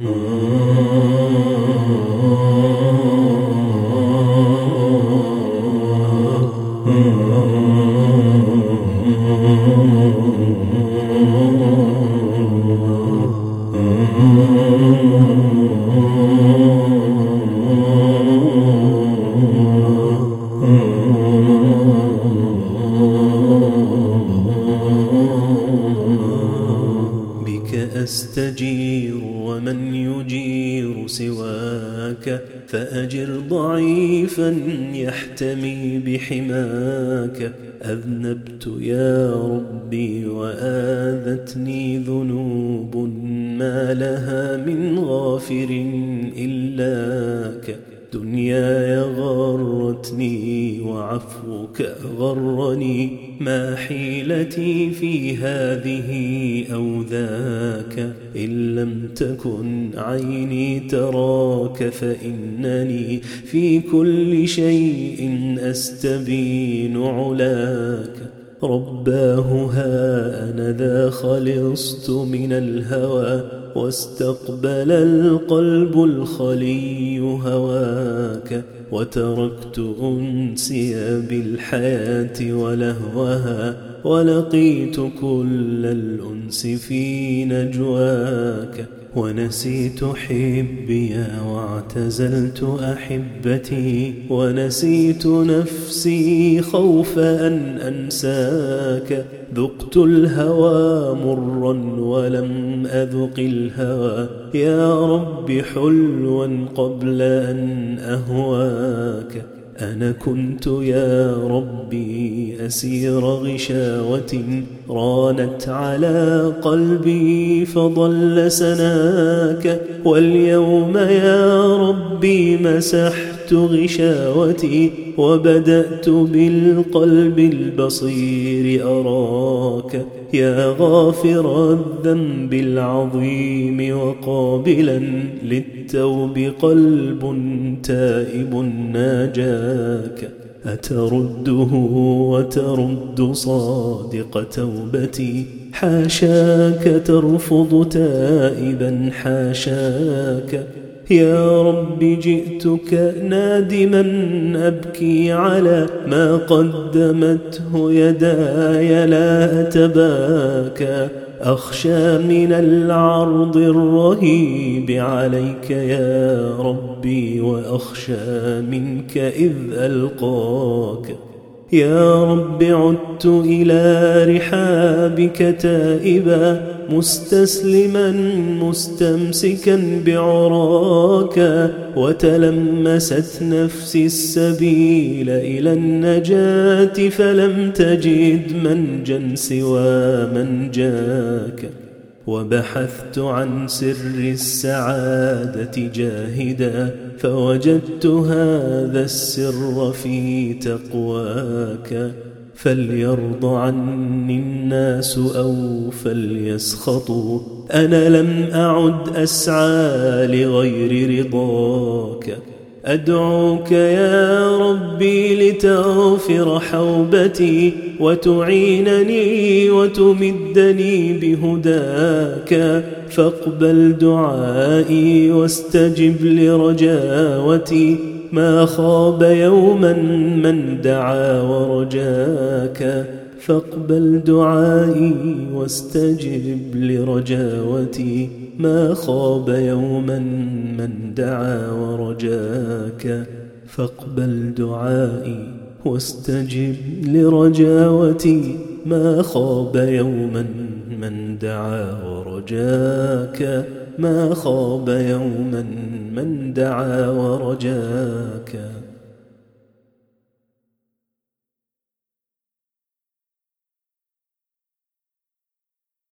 Oh أستجير ومن يجير سواك فأجر ضعيفا يحتمي بحماك. أذنبت يا ربي وآذتني ذنوب ما لها من غافر إلاك دنياي غرتني وعفوك غرني ما حيلتي في هذه أو ذاك. إن لم تكن عيني تراك فإنني في كل شيء أستبين علاك. رباه ها أنا ذا خلصت من الهوى. واستقبل القلب الخلي هواك وتركت أنسي بالحياة ولهوها ولقيت كل الأنس في نجواك ونسيت حبي واعتزلت أحبتي ونسيت نفسي خوف أن أنساك. ذقت الهوى مرا ولم أذق الهوى. يا رب حلوا قبل أن أهواك. أنا كنت يا ربي أسير غشاوة رانت على قلبي فضل سناك واليوم يا ربي مسحت غشاوتي وبدأت بالقلب البصير أراك يا غافر الذنب العظيم وقابلا للتوب قلب تائب ناجاك أترده وترد صادق توبتي حاشاك ترفض تائبا حاشاك يا رب جئتك نادما أبكي على ما قدمته يداي لا أتباكى. أخشى من العرض الرهيب عليك يا ربي وأخشى منك إذ ألقاك. يا رب عدت إلى رحابك تائبا مستسلما مستمسكا بعراك وتلمست نفسي السبيل إلى النجاة فلم تجد منجا سوى من جاك وبحثت عن سر السعادة جاهدا فوجدت هذا السر في تقواك. فليرض عني الناس أو فليسخطوا. أنا لم أعد أسعى لغير رضاك. أدعوك يا ربي لتغفر حوبتي وتعينني وتمدني بهداك. فاقبل دعائي واستجب لرجاوتي. ما خاب يوما من دعا ورجاك. فاقبل دعائي واستجب لرجاوتي. ما خاب يوما من دعا ورجاك فاقبل دعائي واستجب لرجاوتي. ما خاب يوما من دعا ورجاك ما خاب يوما من دعا ورجاك.